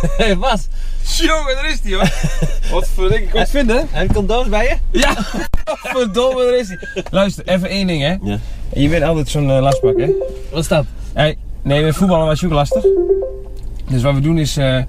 Hé, hey, Bas. Jongen, daar is die hoor. Wat voor ik kon vinden. Heb je condooms bij je? Ja, verdomme, daar is die. Luister, even één ding hè. Ja. Je bent altijd zo'n eh, lastbak hè. Wat is dat? Hey, nee, met voetballen was je ook lastig. Dus wat we doen is... eh,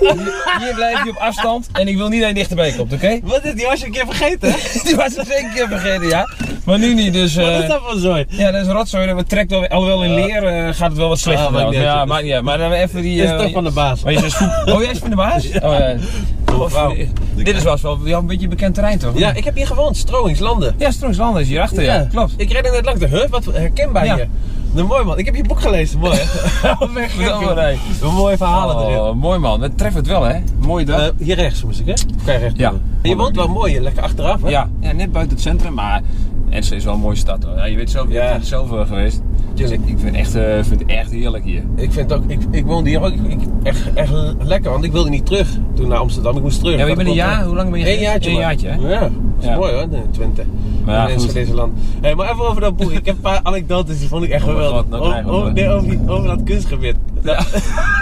hier, hier blijf je op afstand en ik wil niet dat je dichterbij komt, oké? Wat is die was je een keer vergeten? Die was zeker een keer vergeten, ja. Maar nu niet, dus... Wat is eh dat voor zooi? ja, dat is rotzooi. Trekt wel, alhoewel in leer eh, gaat het wel wat slechter. Ah, ja, niet uit. Maar dan even die... Dit is eh, toch van de baas. maar je voet- Oh, jij is van de baas? Oh, ja. Dit is wel, wel jou een beetje bekend terrein, toch? Ja, ik heb hier gewoond, Stroingslanden. Ja, Strongsland is hierachter, ja. Klopt. Ik reed er net langs de huh, wat herkenbaar Ja. hier. Nou, mooi man, ik heb je boek gelezen, mooi hè? Weg, nee. Mooie verhalen erin. Oh, mooi man. Dat treft het wel, hè? Mooie dag. Hier rechts moest ik hè? Kan je rechts Ja. En je woont wel mooi, lekker achteraf hè? ja, ja, net buiten het centrum, maar Enschede is wel een mooie stad hoor. Ja, je weet zelf, je Ja. bent zelf eh, geweest. Dus ik, ik vind, echt, eh, vind het echt heerlijk hier. Ik vind ook, ik, ik woonde hier ook ik, echt, echt lekker, want ik wilde niet terug toen naar Amsterdam. Ik moest terug. Ja, maar je Ik bent een jaar, hoe lang ben je Eén jaartje. Man. jaartje, hè? Ja, dat is Ja. mooi hoor, de Twente. Maar ja, in deze land. Hey, maar even over dat boek. Ik heb een paar anekdotes, die vond ik echt Oh geweldig. god, nou over, krijgen we over, nee, over, die- over dat kunstgebied. Ja.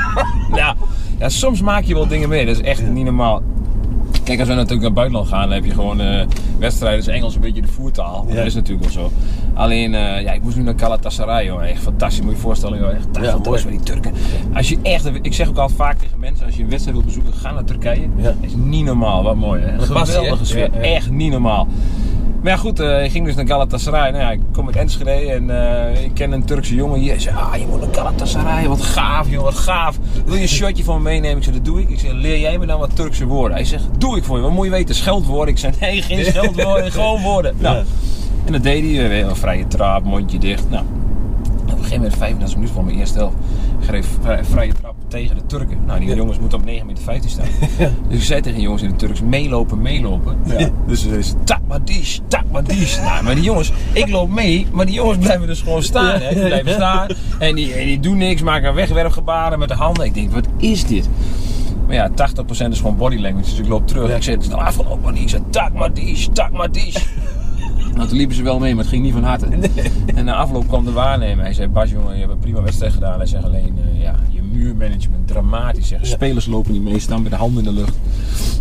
ja. ja, soms maak je wel dingen mee. Dat is echt niet normaal. Kijk, als we natuurlijk naar het buitenland gaan, dan heb je gewoon eh, wedstrijden. is Engels een beetje de voertaal. Ja. Dat is natuurlijk wel zo. Alleen, eh, ja, ik moest nu naar Galatasaray, joh. Echt fantastisch. Moet je je voorstellen, joh. Echt Ja, fantastisch met die Turken. Als je echt, ik zeg ook al vaak tegen mensen, als je een wedstrijd wil bezoeken, ga naar Turkije. Ja. Dat is niet normaal. Wat mooi, hè? Geweldige sfeer. Echt niet normaal. Maar ja, goed, eh, ik ging dus naar Galatasaray. Nou ja, ik kom uit Enschede en eh, ik ken een Turkse jongen hier. Hij zei, ah, je moet naar Galatasaray. Wat gaaf, joh, wat gaaf. Wil je een shotje van me meenemen? Ik zei, dat doe ik. Ik zei, leer jij me dan wat Turkse woorden? Hij zegt, doe ik voor je. Wat moet je weten? Scheldwoorden? Ik zei, nee, geen scheldwoorden, gewoon woorden. Nou, en dat deed hij. Weer een vrije trap, mondje dicht. Nou, op een gegeven moment, 35 minuten van mijn eerste helft, greep vrij- vrije trap tegen de Turken. Nou, die Ja. jongens moeten op 9,15 meter staan. Dus ik zei tegen die jongens in het Turks, meelopen, meelopen. Ja. Dus ze zei, takmadish, takmadish. Nou, maar die jongens, ik loop mee, maar die jongens blijven dus gewoon staan. Hè. Die blijven staan en die, en die doen niks, maken wegwerpgebaren met de handen. Ik denk, wat is dit? Maar ja, 80% is gewoon body language, dus ik loop terug. Ik zei, het is nou afgelopen niet. Ik zei, takmadish, takmadish. Nou, toen liepen ze wel mee, maar het ging niet van harte. En na afloop kwam de waarnemer. Hij zei, Bas jongen, je hebt een prima wedstrijd gedaan. Hij zegt alleen, eh, ja, muurmanagement, dramatisch. Zeg. Spelers lopen niet mee, staan met de handen in de lucht.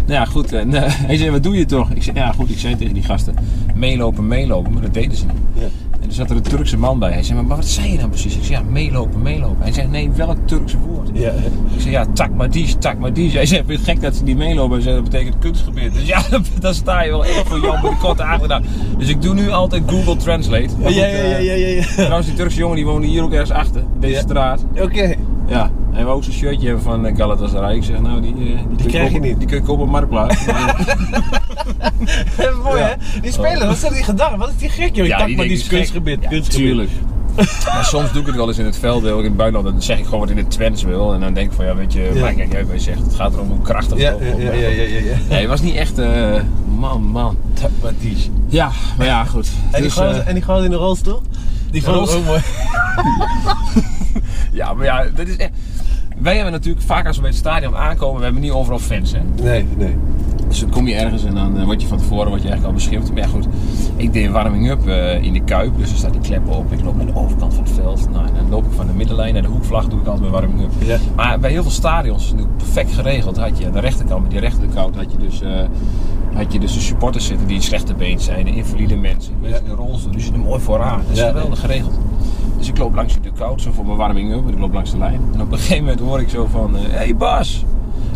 Nou ja, goed. En, eh, hij zei, wat doe je toch? Ik zei, ja goed, ik zei tegen die gasten, meelopen, meelopen. Maar dat deden ze niet. Ja. En er zat er een Turkse man bij. Hij zei, maar wat zei je dan precies? Ik zei, ja, meelopen, meelopen. Hij zei, nee, welk Turkse woord? Ja. Ik zei, ja, takmadies, takmadies. Hij zei, vind je het gek dat ze niet meelopen? Hij zei, dat betekent kunstgebied. Dus ja, dan sta je wel echt voor Jan met de korte achternaam. Dus ik doe nu altijd Google Translate. Maar Ja, goed, ja, eh, ja, ja, ja. Trouwens, die Turkse jongen die woonde hier ook ergens achter, deze Ja. straat. Oké. Ja, en we ook zo'n shirtje hebben van eh, Galatasaray. Ik zeg, nou, die, eh, die, kun krijg je kopen- niet. Die kun je kopen op Marktplaats. Mooi Ja. hè? Die spelers, wat zijn die gedacht? Wat is die gek joh? Ik dacht maar die is kunstgebied. Ja, kunstgebied. tuurlijk. maar soms doe ik het wel eens in het veld, ik in het buitenland. Dan zeg ik gewoon wat in het Twents wil. En dan denk ik van, ja, weet je, Ja. maakt niet uit wat je zegt. Het gaat erom hoe krachtig Ja, het ja, ook ja, ja, ja. Nee, het was niet echt, eh, man, man. Mathies. Ja, maar ja, goed. En die Dus, eh, en die in de rolstoel? Die vond ook mooi. ja, maar ja, dat is echt... Wij hebben natuurlijk vaak als we bij het stadion aankomen, we hebben niet overal fans, hè. Nee, nee. Dus dan kom je ergens en dan eh, word je van tevoren word je eigenlijk al beschimpt. Maar ja, goed, ik deed warming-up eh, in de Kuip, dus er staat die klep op. Ik loop naar de overkant van het veld. Nou, en dan loop ik van de middenlijn naar de hoekvlag, doe ik altijd mijn warming-up. Ja. Maar bij heel veel stadions, perfect geregeld, had je aan de rechterkant, met die rechterkant, had je dus, eh, had je dus de supporters zitten die slechte been zijn, de invalide mensen, mensen in rolstoel. Die zitten mooi vooraan. Dat is Ja. geweldig geregeld. Dus ik loop langs die dugout, zo voor mijn warming-up, en ik loop langs de lijn. En op een gegeven moment hoor ik zo van, hé hey Bas!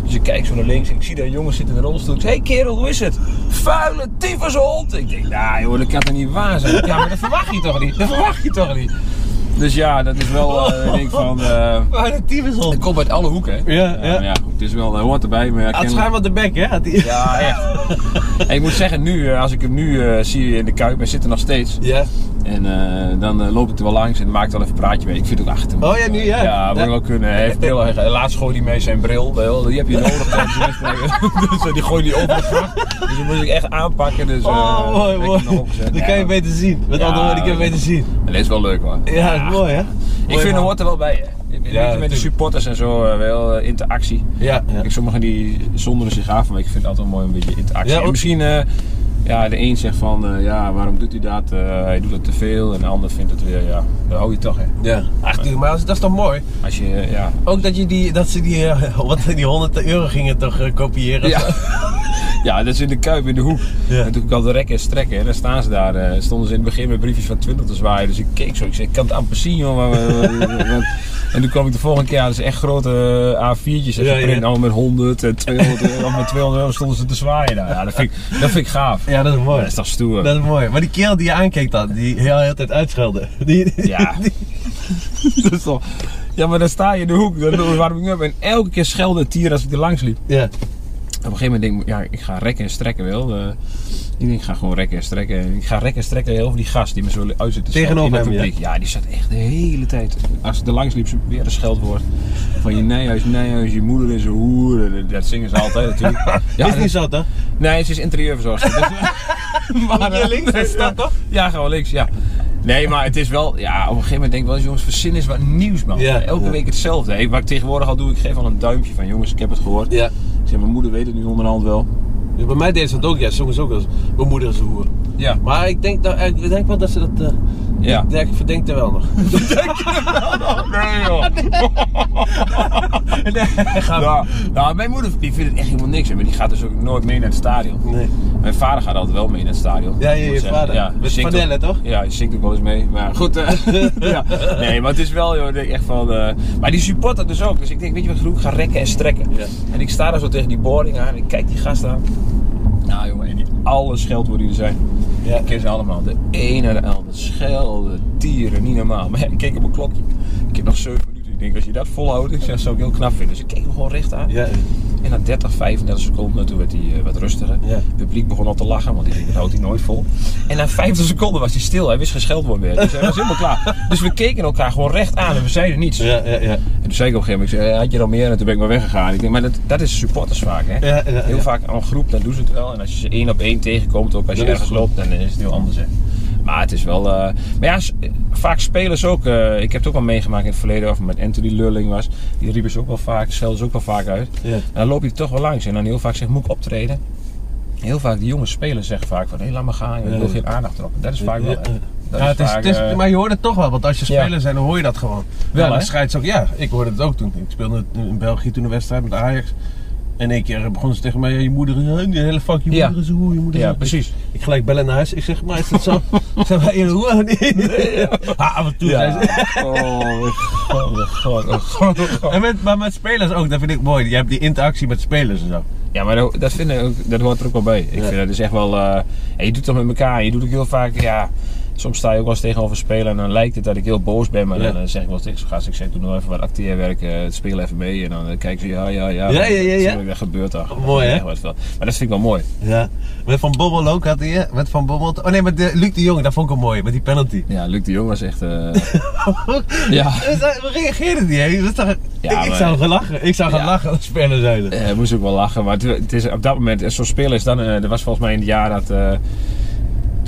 Dus ik kijk zo naar links en ik zie daar een jongen zitten in de rolstoel. Ik zeg, hé hey kerel, hoe is het? Vuile tyfushond! Ik denk, nou joh, dat kan toch niet waar zijn? Ja, maar dat verwacht je toch niet? Dat verwacht je toch niet? Dus ja, dat is wel, eh, ik denk van, eh Maar de team is op. het komt uit alle hoeken hè? Ja, ja. maar ja goed, het is wel, hij hoort erbij, maar ja, Had kennelijk- schuim op de bek, hè? Die... Ja, echt. En ik moet zeggen, nu, eh, als ik hem nu eh, zie in de Kuip, hij zit er nog steeds. Ja. En eh, dan eh, loop ik er wel langs en maak ik wel even een praatje mee. Ik vind het achter. Oh ja, nu ja. Ja, moet Ja. wel kunnen. Hij heeft bril. Hij- Laatst gooide hij mee zijn bril. Die heb je nodig tijdens de wedstrijd. dus eh, die gooi je over de. Dus die moet ik echt aanpakken. Dus, Oh, mooi, mooi. Dat kan je Ja. beter zien. Met Ja, andere woorden, kan je dat- beter zien. En dit is wel leuk hoor. Ja, dat is mooi, hè? Ik vind er hoort er wel bij. Je, met de supporters en zo wel interactie. Ja, ja. Kijk, sommigen die zonderen zich af, maar ik vind het altijd mooi een beetje interactie. Ja, En misschien, Ja, de een zegt van, eh, ja, waarom doet hij dat? Eh, hij doet het te veel. En de ander vindt het weer, ja, dat hou je toch, hè. Ja. Ach, maar dat is toch mooi? Als je, eh, ja... Ook dat, je die, dat ze die, wat, die 100 euro gingen toch kopiëren? Ja. ja, dat is in de Kuip in de hoek. Ja. En toen ik al de rekken en strekken. En dan staan ze daar. stonden ze in het begin met briefjes van 20 te zwaaien. Dus ik keek zo. Ik zei, ik kan het amper zien, joh. En toen kwam ik de volgende keer. Dat is echt grote eh, A4'tjes. En Ja, ja. Nou met 100 en 200 euro. Met 200 euro stonden ze te zwaaien. Nou, ja, dat, vind ik, dat vind ik gaaf. Ja, dat is mooi. Dat is toch stoer. Dat is mooi. Maar die kerel die je aankeek dan, die heel de hele tijd uitschelde. Die, Ja. Dat is toch... Ja, maar dan sta je in de hoek. Dan warm ik up. En elke keer schelde het tier als ik er langs liep. ja. Op een gegeven moment denk ik, ja, ik ga rekken en strekken wel. Eh, ik denk, ik ga gewoon rekken en strekken. En Ik ga rekken en strekken over die gast die me zo uit zit te Tegenover hem. Ja? die zat echt de hele tijd. Als ik er langs liep, weer een scheldwoord. Van je nijhuis, nijhuis, je moeder is een hoer. Dat zingen ze altijd natuurlijk. Ja, is dat- niet zo toch? Nee, ze is interieurverzorgster. Dus, maar, je links eh, is dat toch? Ja, gewoon links, ja. Nee, maar het is wel, ja, op een gegeven moment denk ik wel eens, jongens, verzin is wat nieuws, man. Ja, Elke ja. week hetzelfde. Hey, wat ik tegenwoordig al doe, ik geef al een duimpje van, jongens, ik heb het gehoord. Ja. Zeg, mijn moeder weet het nu onderhand wel. Ja, Bij mij deed ze dat ook, ja, ze ook wel eens. Mijn moeder is een hoer. Ja. Maar ik denk, dat, ik denk wel dat ze dat. eh Ja. ik, denk, ik verdenk er wel nog. Nee, joh. nou, nou, mijn moeder die vindt het echt helemaal niks. Maar die gaat dus ook nooit mee naar het stadion. Nee. Mijn vader gaat altijd wel mee naar het stadion. Ja, je, je vader. Ja, Met toch? Ja, je zingt ook wel eens mee. Maar goed, eh, ja. Nee, maar het is wel, joh, ik denk echt van... eh, maar die supporter dus ook. Dus ik denk, weet je wat ik doe? Ik ga rekken en strekken. Ja. En ik sta daar zo tegen die boarding aan. En ik kijk die gast aan. Nou jongen, en die alle scheldwoorden die er zijn. Ja. Ik ken ze allemaal. De ene naar de andere. Schelden, tieren, niet normaal. Maar ja, ik keek op mijn klokje. Ik heb nog 7 minuten. Ik denk, als je dat volhoudt, ik zeg, zou ik heel knap vinden. Dus ik keek hem gewoon recht aan. Ja. En na 30, 35 seconden, toen werd hij eh, wat rustiger. Ja. Het publiek begon al te lachen, want die dat houdt hij nooit vol. En na 50 seconden was hij stil. Hij wist geen scheldwoord meer. Dus hij was helemaal klaar. Dus we keken elkaar gewoon recht aan en we zeiden niets. Ja, ja, ja. En toen zei ik op een gegeven moment, ik zei, had je nog meer? En toen ben ik maar weggegaan. Ik denk, maar dat, dat is supporters vaak, hè? Ja, ja, Heel vaak aan groep, dan doen ze het wel. En als je ze één op één tegenkomt, ook als je Dan ergens loopt, dan is het heel anders, hè? Maar het is wel... eh, Maar ja, vaak spelers ook... eh, ik heb het ook wel meegemaakt in het verleden, of met Anthony Lulling was. Die riepen ze ook wel vaak, schelden ze ook wel vaak uit. Ja. En dan loop je toch wel langs. En dan heel vaak zegt, moet ik optreden? Heel vaak, die jonge spelers zeggen vaak van, hé, laat me gaan. Ik Ja. wil geen aandacht erop. Dat is vaak wel, Ja, Ja, het is, het is, eh, maar je hoort het toch wel, want als je Ja. speler bent, dan hoor je dat gewoon. Wel, ja, de scheids ook, ja, ik hoorde het ook toen. Ik speelde in België toen een wedstrijd met Ajax. En één keer begon ze tegen mij, ja, je moeder, is- hele fuck, je Ja. moeder is een hoer, je moeder is Ja, een- precies. Ik gelijk bellen naar huis. Ik zeg, maar is dat zo? Zijn wij een hoer? Nee. Ah, af en toe Ja. zei ze. Oh, god, mijn god, mijn god. En met, maar met spelers ook, dat vind ik mooi. Je hebt die interactie met spelers en zo. Ja, maar dat, dat, vind ik ook, dat hoort er ook wel bij. Ik Ja. vind dat is echt wel... eh, en je doet het met elkaar. Je doet ook heel vaak... Ja, soms sta je ook wel eens tegenover spelen en dan lijkt het dat ik heel boos ben. Maar Ja. dan eh, zeg ik wel eens tegen zo'n gast, ik zeg doe nog even wat acteerwerk, eh, speel even mee. En dan eh, kijken ze, ja, ja, ja. Ja, ja, ja, ja. Dat gebeurt toch. Mooi, hè? Maar dat vind ik wel mooi. Ja. Met Van Bommel ook had hij? Met Van Bommel. Oh nee, met de, Luc de Jong, dat vond ik wel mooi, met die penalty. Ja, Luc de Jong was echt... eh, ja. Hoe reageerde die, hè? Dat is toch- Ja, ik, ik zou gaan lachen. Ik zou gaan Ja. lachen als spelers zijn. Eh, moest ook wel lachen, maar het, het is op dat moment, zo'n speler is dan, eh, er was volgens mij in het jaar dat,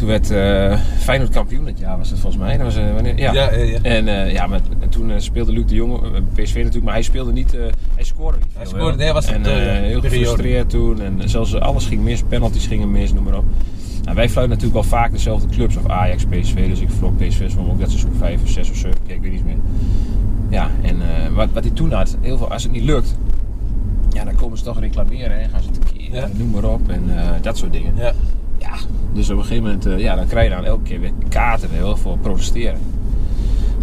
toen werd eh Feyenoord kampioen, dat jaar was het volgens mij. Dat was, eh, wanneer, ja. Ja, ja, ja. En eh, ja, maar toen speelde Luc de Jong, eh, PSV natuurlijk, maar hij speelde niet, hij scoorde niet Hij scoorde, nee, was En heel gefrustreerd toen en zelfs alles ging mis, penalties gingen mis, noem maar op. Nou, wij fluiten natuurlijk wel vaak dezelfde clubs, of Ajax, PSV, dus ik vlog PSV van ook dat seizoen 5 of 6 of 7, kijk, ik weet niet meer. Ja, en wat, wat hij toen had, heel veel, als het niet lukt, ja, dan komen ze toch reclameren en gaan ze tekeer, Ja. noem maar op en dat soort dingen. Ja. Ja, dus op een gegeven moment, eh, ja, dan krijg je dan elke keer weer kaarten voor protesteren.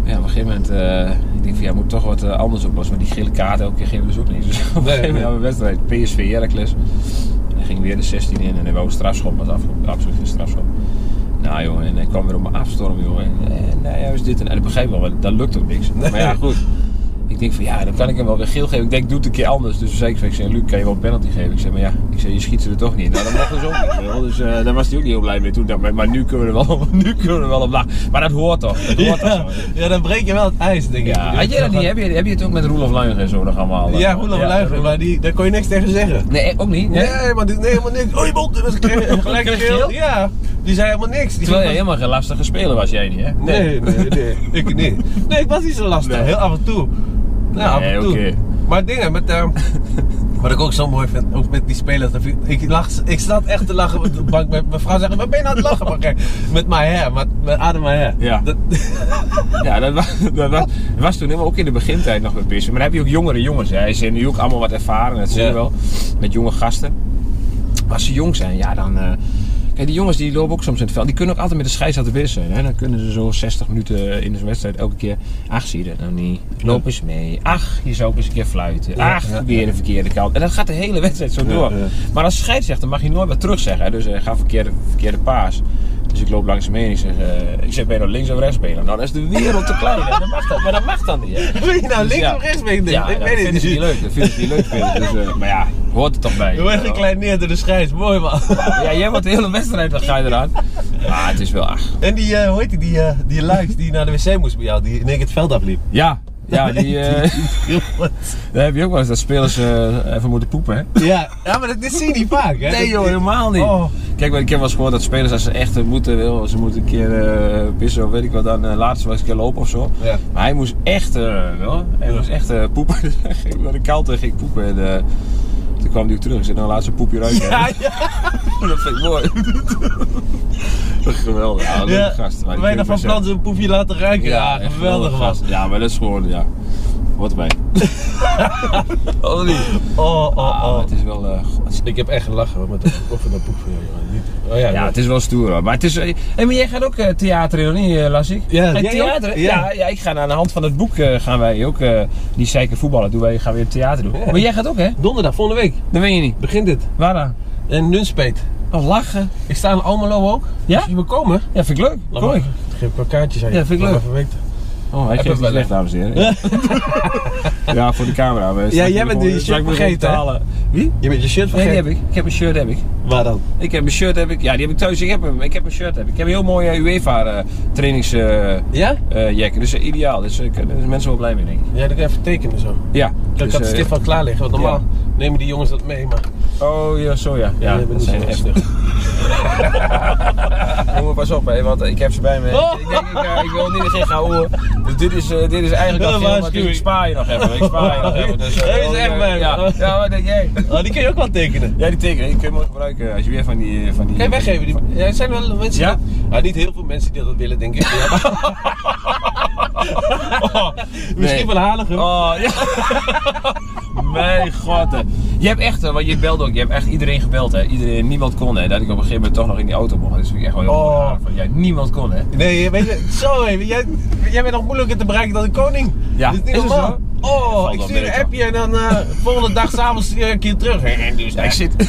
Ja, op een gegeven moment, eh, ik denk van ja, moet toch wat eh, anders oplossen. Maar die gele kaarten elke keer geven we dus ook niet. Dus op een gegeven moment we wedstrijd PSV Heracles. En dan ging weer de 16 in en hij wou een strafschop, was absoluut geen strafschop. Nou jongen, en hij kwam weer op me afstormen jongen. En, nou ja, is dit en, en ik begreep wel, dat lukt ook niks. Maar ja, goed. Ik denk van ja, dan kan ik hem wel weer geel geven. Ik denk, doe het een keer anders. Dus zei ik, ik zei, Luc, kan je wel een penalty geven? Ik zei, maar ja, ik zei, je schiet ze er toch niet in. Nou, dat mocht dus ook niet. Wel. Dus eh, daar was hij ook niet heel blij mee toen. dacht ik, Maar nu kunnen we er wel op, nu kunnen we wel op lachen. Maar dat hoort toch? Dat hoort toch Ja. zo? ja, dan breek je wel het ijs, denk ik. Ja, had jij dat niet? Heb je, heb je het ook met Roelof Luijer en zo nog allemaal? eh? Ja, Roelof Luijer, maar die, daar kon je niks tegen zeggen. Nee, ook niet? Nee? Nee, maar die, nee, helemaal niks. Oh, je mond, dat is gelijk geel. Ja, die zei helemaal niks. Die Terwijl helemaal geen lastige speler was, jij niet, hè? Nee, nee, nee. ik niet. Nee, ik was niet zo lastig. Nee. Heel af en toe. Af Nee, en toe. oké. Maar dingen met... ehm Wat ik ook zo mooi vind, ook met die spelers. Ik, lach, ik zat echt te lachen op de bank. Mijn vrouw zegt, wat ben je nou aan het lachen? Maar kijk, met my hair, met, met Adam my hair. Ja. Dat, Ja, dat was, dat was, was toen helemaal ook in de begintijd nog met pissen. Maar dan heb je ook jongere jongens. Hè. Ze zijn nu ook allemaal wat ervaren, dat zie je Ja. wel. Met jonge gasten. Maar als ze jong zijn, ja dan... eh, kijk, die jongens die lopen ook soms in het veld. Die kunnen ook altijd met de scheidsrechter bezig zijn. Hè. Dan kunnen ze zo 60 minuten in de wedstrijd elke keer... Ach, zie je dat nou niet? Loop eens mee. Ach, je zou ook eens een keer fluiten. Ach, weer de verkeerde kant. En dat gaat de hele wedstrijd zo door. Maar als scheidsrechter mag je nooit wat terugzeggen. Hè. Dus hij gaat verkeerde, verkeerde paas. Dus ik loop langs heen en ik zeg, eh, ik zeg, ben je nou links of rechts spelen? Nou, dat is de wereld te klein. hè. Dat mag dan, maar dat mag dan niet. Hè. wil je nou Dus links ja. of rechts mee? Ja, ik dat weet het vinden ze niet leuk. Dat vinden ze niet leuk. Vinden. Dus, eh, maar ja, hoort er toch bij. Je wordt gekleineerd door de scheids, mooi man. Ja, jij wordt de hele wedstrijd, dan ga je eraan. Maar het is wel, ach. En die, eh, hoe heet die, die, eh, die luid die naar de wc moest bij jou, die in één het veld afliep. Ja, ja die, eh, daar heb je ook wel eens dat spelers even moeten poepen, hè? ja. ja, maar dat, dit zie je niet vaak, hè? Nee joh, helemaal niet. Oh. Kijk, ik heb wel eens gehoord dat spelers als ze echt moeten, wil, ze moeten een keer eh, pissen of weet ik wat, dan eh, laten ze wel eens een keer lopen of zo. Ja. Maar hij moest echt, wel, hij Ja. moest echt poepen. Ging naar de kant en ging poepen. En, toen kwam hij ook terug. Ik zei, nou laat ze poepje ruiken. Ja, ja. Dat vind ik mooi. Geweldig. Ja, ja. gast. Maar dan kun van je plan zo'n poefje laten ruiken. Ja, geweldig gast. Ja, maar dat is gewoon, ja. Wat erbij. oh, niet. Oh, oh, Ah, oh. het is wel... god. Ik heb echt gelachen hoor, met de over dat poef van jou. jongen. Niet- Oh ja, ja, het is wel stoer hoor. Maar het is... eh, hey, maar jij gaat ook eh, theater in, of niet, eh, las ik? Ja, ook? theater? Ja. Ja. ja, ik ga aan de hand van het boek gaan wij ook... die zeiken voetballen doen wij, gaan weer theater doen. Ja. Maar jij gaat ook hè? Donderdag, volgende week, Dat weet je niet. begint dit. Waar dan? En Nunspeet. Oh, lachen. Ik sta in Almelo ook. Ja? Dus je wil komen? Ja, vind ik leuk. Laat Kom ik. Geef ik wel kaartjes aan je. Ja, vind ik leuk. even weten. Oh, hij Heb geeft het het wel, slecht, dames en heren. Ja, voor de camera. maar straks jij bent ik die shirt ik vergeten, betalen. Wie? Je bent je shirt Nee, vergeten. die heb ik. Ik heb een shirt, heb ik. Waar dan? Ik heb een shirt, heb ik. Ja, die heb ik thuis. Ik heb hem. Ik heb een shirt, heb ik. Ik heb een heel mooie UEFA eh, trainings eh, Ja? eh, jack. Dus ideaal. Dus daar zijn mensen wel blij mee, denk ik. Ja, dan kan even tekenen zo. Ja. Ik dus, had de eh, stift al klaar liggen, want normaal nemen die jongens dat mee, maar... Oh ja, zo ja. Ja, dat zijn stift. Jongen, pas op, hè, want ik heb ze bij me. Oh. Ik denk, ik, eh, ik wil niet geen gouden. Dus dit is, eh, dit is eigenlijk al maar waarschuwing. ik spaar je nog even. Ik spaar je nog even. Dus, eh, Hij is oh, echt eh, bij me. Ja, ja, wat denk jij? Oh, die kun je ook wel tekenen. Ja, die tekenen, die kun je mooi gebruiken als je weer van die... Van die Kan je weggeven? Die... Ja, er zijn wel mensen Ja? die dat... Ja, niet heel veel mensen die dat willen, denk ik. Ja, Oh, Misschien nee. wel Haarlem. Oh, ja. Mijn god. Je hebt echt, eh, want je belde ook, je hebt echt iedereen gebeld hè. Iedereen, niemand kon hè. Dat ik op een gegeven moment toch nog in die auto mocht. Vind ik echt wel heel Oh. van, ja, niemand kon hè. Nee, weet je, zo even. Jij, jij bent nog moeilijker te bereiken dan een koning. Ja, dat is niet is het normaal. Oh, ik stuur een appje en dan eh volgende dag s'avonds stuur ik een keer terug. En dus, Ja, ik zit...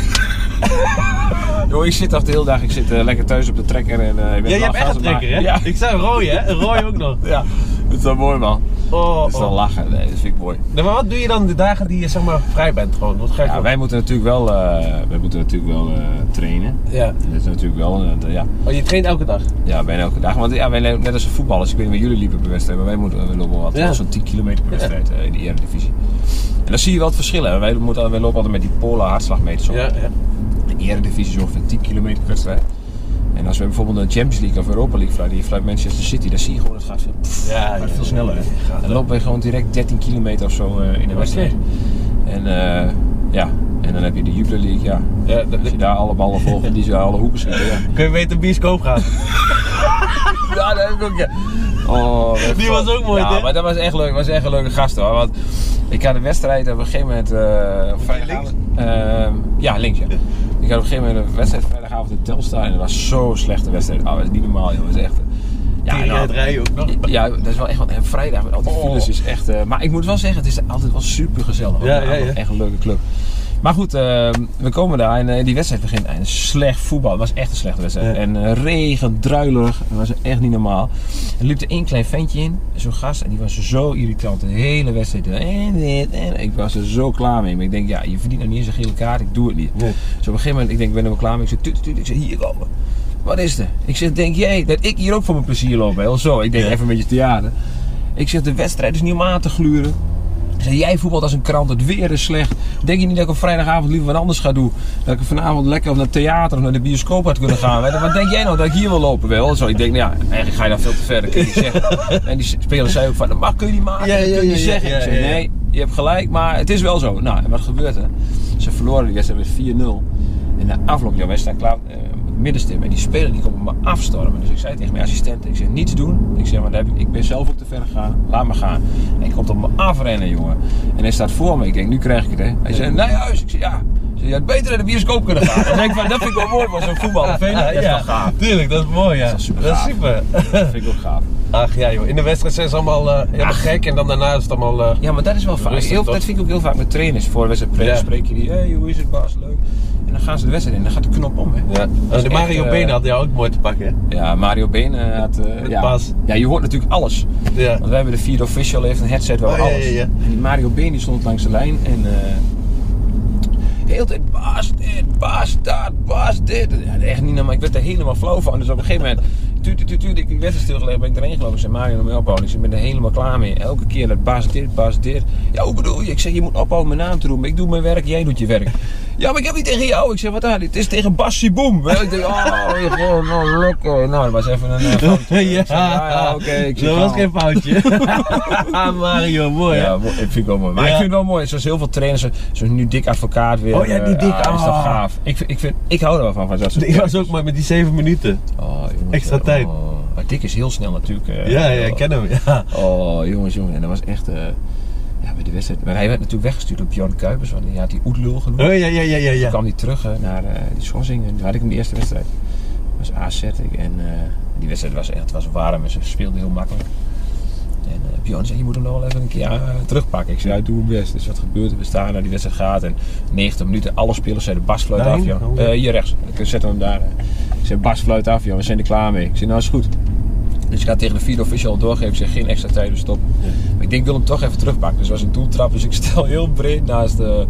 Yo, ik zit toch de hele dag, ik zit eh, lekker thuis op de trekker en ik ben Ja, wel hebt echt een trekker, hè? Ja, Ik zei een rooie, hè? Een rooie ook nog. ja. Dat is wel mooi man. Oh, Dat is wel oh. lachen, nee, dat vind ik mooi. Nee, maar wat doe je dan de dagen die je zeg maar vrij bent gewoon? Wat ga je Ja, doen? wij moeten natuurlijk wel, eh, wij moeten natuurlijk wel eh, trainen. Ja. Dat is natuurlijk wel, eh, ja, Oh, je traint elke dag? Ja, bijna elke dag. Want ja, wij, lopen- net als de voetballers, ik weet niet waar jullie liepen per wedstrijd, maar wij moeten we lopen wat, Ja. zo'n 10 kilometer per wedstrijd in de Eredivisie. En dan zie je wel het verschil. Hè. Wij, moeten, wij lopen altijd met die polar hartslagmeters op. Ja, ja. De Eredivisie is ongeveer 10 kilometer per wedstrijd. En als we bijvoorbeeld de Champions League of Europa League fluiten, die fluit Manchester City, dan zie je gewoon het gaat veel, pff, Ja, gaat ja, veel sneller. Gaat Dan lopen we gewoon direct 13 kilometer of zo eh, in de wedstrijd. En eh, ja, en dan heb je de Jupiler League, ja. Ja, dat- Als je daar alle ballen volgt en die ze alle hoeken schieten, ja. Kun je weten bioscoop gaan? Ja, dat heb ik ook, ja. Oh, Die was ook mooi, Ja, hè? maar dat was echt leuk. was echt een leuke gast hoor. Want ik had een wedstrijd op een gegeven moment. eh. Ehm, ja, links ja. Ik had op een gegeven moment een wedstrijd vrijdagavond in Telstar. En dat was zo'n slechte wedstrijd. Oh, dat is niet normaal, is echt. Ja, Ja, nou, het rijden ook nog. ja, dat is wel echt. Want en vrijdag met al die Oh. files is echt. eh, maar ik moet wel zeggen, het is altijd wel super gezellig. Ja, ja, ja. Echt een leuke club. Maar goed, eh, we komen daar en eh, die wedstrijd begint. En slecht voetbal. Het was echt een slechte wedstrijd. Ja. En eh, regen, druilerig. Dat was echt niet normaal. Er liep er één klein ventje in, zo'n gast. En die was zo irritant. De hele wedstrijd. En dit, en ik was er zo klaar mee. Maar ik denk, ja, je verdient nog niet eens een gele kaart. Ik doe het niet. Nee. Dus op een gegeven moment, ik denk, ik ben er wel klaar mee. Ik zeg, tuut, tuut. Ik zeg, hier komen. Wat is er? Ik zeg, denk jij dat ik hier ook voor mijn plezier loop? Heel zo. Ik denk, Ja. even een beetje theater. Ik zeg, de wedstrijd is niet om aan te gluren. Zeg, jij voetbalt als een krant, het weer is slecht. Denk je niet dat ik op vrijdagavond liever wat anders ga doen? Dat ik vanavond lekker naar het theater of naar de bioscoop had kunnen gaan? Weet je, Wat denk jij nou dat ik hier wil lopen? Wel? Zo, ik denk, nou ja, eigenlijk ga je dan veel te ver, dat kun je niet zeggen. En die speler zei ook van, dat mag kun je niet maken, Ja, dat ja, kun je niet zeggen. ik nee, je hebt gelijk, maar het is wel zo. Nou, en wat gebeurt er? Ze verloren die wedstrijd met 4-0. En na afloop, wij staan klaar uh, middenstip. En die speler die komt op me afstormen. Dus ik zei tegen mijn assistent, ik zeg niets doen. Ik zeg, maar heb ik, ik ben zelf ook te ver gegaan. Laat me gaan. En hij komt op me afrennen, jongen. En hij staat voor me. Ik denk, nu krijg ik het, hè. Hij zei, naar huis. Ik zeg, ja. Je had beter in de bioscoop kunnen gaan. Dan denk ik, van, dat vind ik wel mooi van zo'n voetbal. Dat vind ik echt wel gaaf. Tuurlijk, dat is mooi, ja. Dat is super Dat is super. Dat vind ik ook gaaf. Ach ja, joh. In de wedstrijd zijn ze allemaal eh, helemaal Ach. gek en dan daarna is het allemaal... eh, Ja, maar dat is wel vaak. Heel, dat vind ik ook heel vaak met trainers. Voor wedstrijd Ja. spreek je die, hey, hoe is het Bas, leuk. Dan gaan ze de wedstrijd in, dan gaat de knop om. Hè. ja. De Mario echt, eh, Benen had jou ook mooi te pakken, hè? Ja, Mario Been had... eh, ja. Bas. ja, je hoort natuurlijk alles. Ja. Want wij hebben de vierde official, heeft een headset waar Oh, alles. ja, ja. En die Mario Been die stond langs de lijn en... eh de hele tijd, Bas dit, Bas dat, Bas dit. Echt niet normaal. Ik werd er helemaal flauw van. Dus op een gegeven moment, tuut, tuut, tuut, ik ik werd er stilgelegd, ben ik erheen gelopen. Ik zei, Mario, mee ophouden. Ik zei, ik ben er helemaal klaar mee. Elke keer dat Bas dit, Bas dit. Ja, hoe bedoel je? Ik zeg, je moet ophouden mijn naam te. Maar ik doe mijn werk, jij doet je werk. Ja, maar ik heb niet tegen jou. Ik zeg, wat dan? Het is tegen Bassie Boom. Ik denk, oh, gewoon, nou, lekker. Nou, dat was even een uh, foutje. Ja, ja, oké. Zeg, dat was geen foutje. Mario, mooi, hè? Ja, ik vind het wel mooi. Maar Ja. ik vind het wel mooi. Zoals heel veel trainers, zo- zoals nu Dick Advocaat weer. Oh ja, die eh, Dick, ah, is dat ah. gaaf. Ik, vind- ik, vind, ik hou er wel van. van dat soort Ik was ook maar met die zeven minuten. Oh, jongens, Extra eh, tijd. Oh. Maar Dick is heel snel natuurlijk. eh, Ja, ja, ik ken hem, ja. Oh, jongens, jongens. En dat was echt... eh, ja, bij de wedstrijd. Maar hij werd natuurlijk weggestuurd door Bjorn Kuipers. Want hij had die oetlul genoemd. Oh, ja, ja, ja, ja, Toen ja. kwam hij terug naar eh, die schorsing. En toen had ik hem de eerste wedstrijd. Dat was AZ. En die wedstrijd was echt was warm. En ze speelden heel makkelijk. En eh, Bjorn zei, je moet hem nog wel even een keer terugpakken. Ik zei, ja, doe mijn best. Dus wat gebeurt er? We staan naar die wedstrijd gaat. En 90 minuten, alle spelers zeiden Bas fluit af. Oh, ja. Eh, hier rechts. Ik zet hem daar. Eh. Zei, Bas fluit af, joh. We zijn er klaar mee. Ik zei, nou is goed. Dus ik ga tegen de vierde official doorgeven. Ik zeg, geen extra tijd, dus stop. Ja. Maar ik denk, ik wil hem toch even terugpakken. Dus het was een doeltrap. Dus ik stel heel breed naast de,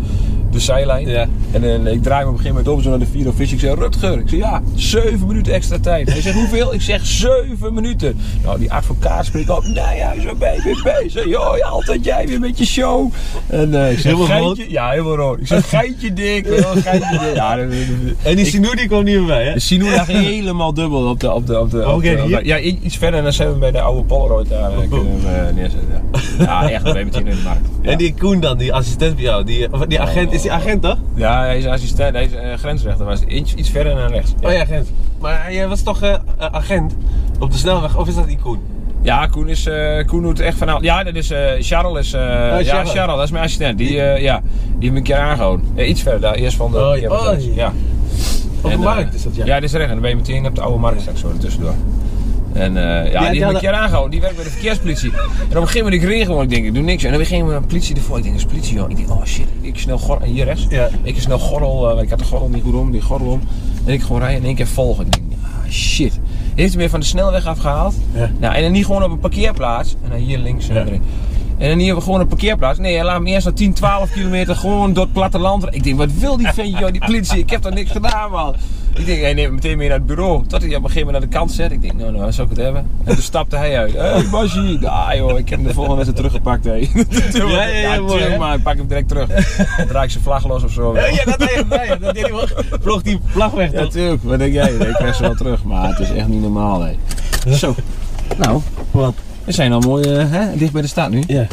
de zijlijn. Ja. En dan, ik draai me op een gegeven moment om zo naar de vierde official. Ik zeg, Rutger. Ik zeg, ja, zeven minuten extra tijd. Hij zegt, hoeveel? Ik zeg, zeven minuten. Nou, die advocaat spreekt op. Nou ja, zo ben je weer bezig. Joh, ja, altijd jij weer met je show. En eh, ik zeg, Helemaal geintje. Ja, helemaal rood. Ik zeg, geintje dik. Wel, geintje dik. Ja, dat- dat- dat- En die Sinou die kwam niet meer bij, hè? de Sino lag helemaal dubbel op de... Op de, op de, op Oké, de- op hier? de- ja, iets verder en dan zijn we bij de oude Polaroid daar eh, kunnen we eh, neerzetten. Ja, ja echt, we hebben het hier in de markt. Ja. En die Koen dan, die assistent bij jou, die, of die agent, is die agent toch? Ja, hij is assistent, hij is eh, grensrechter, maar is iets, iets verder naar rechts. Oh ja, agent. Maar jij was toch eh, eh, agent op de snelweg, of is dat die Koen? Ja, Koen, is, eh, Koen doet echt van alles. Ja, dat is, eh Charles is, eh, ja, Charles. Charles, dat is mijn assistent. Die, eh, ja, die heeft me een keer aangehouden. Ja, iets verder, daar, eerst van de Oh, ja. Oh, ja. Op de En, eh, markt is dat, ja. Ja, dit is recht. En dan ben je meteen op de oude markt straks zo tussendoor. En eh, ja, die heeft me een keer aangehouden. Die werkt bij de verkeerspolitie. En op een gegeven moment, ik gewoon, ik denk, ik doe niks. En dan begint een politie ervoor. Ik denk, dat is politie, joh. Ik denk, oh shit. Ik snel gordel, hier rechts. Ja. Ik snel gordel, eh, ik had de gordel niet goed om, die gordel om. En ik gewoon rijden in één keer volgen. Ik denk, ah shit. Heeft hij me van de snelweg afgehaald. Ja. Nou, en dan niet gewoon op een parkeerplaats. En dan hier links en Ja. erin. En dan hier gewoon een parkeerplaats. Nee, hij laat me eerst naar 10, 12 kilometer gewoon door het platteland. Ik denk, wat wil die vent, joh, die politie? Ik heb toch niks gedaan, man. Ik denk, hij neemt me meteen mee naar het bureau. Tot hij op een gegeven moment naar de kant zet. Ik denk, nou, nou, wat zou ik het hebben? En toen stapte hij uit. Hé, hey, Basje. Ah, joh, ik heb hem de volgende wedstrijd teruggepakt, hé. Ja, ja, ja, mooi, tuurlijk, hè? maar ik pak hem direct terug. Dan draai ik zijn vlag los of zo. Ja, dat deed hij dat deed hij wel. Vloog die vlag weg, Ja, toch? tuurlijk. Wat denk jij? Ik krijg ze wel terug. Maar het is echt niet normaal, hé. Zo. Nou, Wat? we zijn al mooi eh, hè, dicht bij de stad nu. Ja.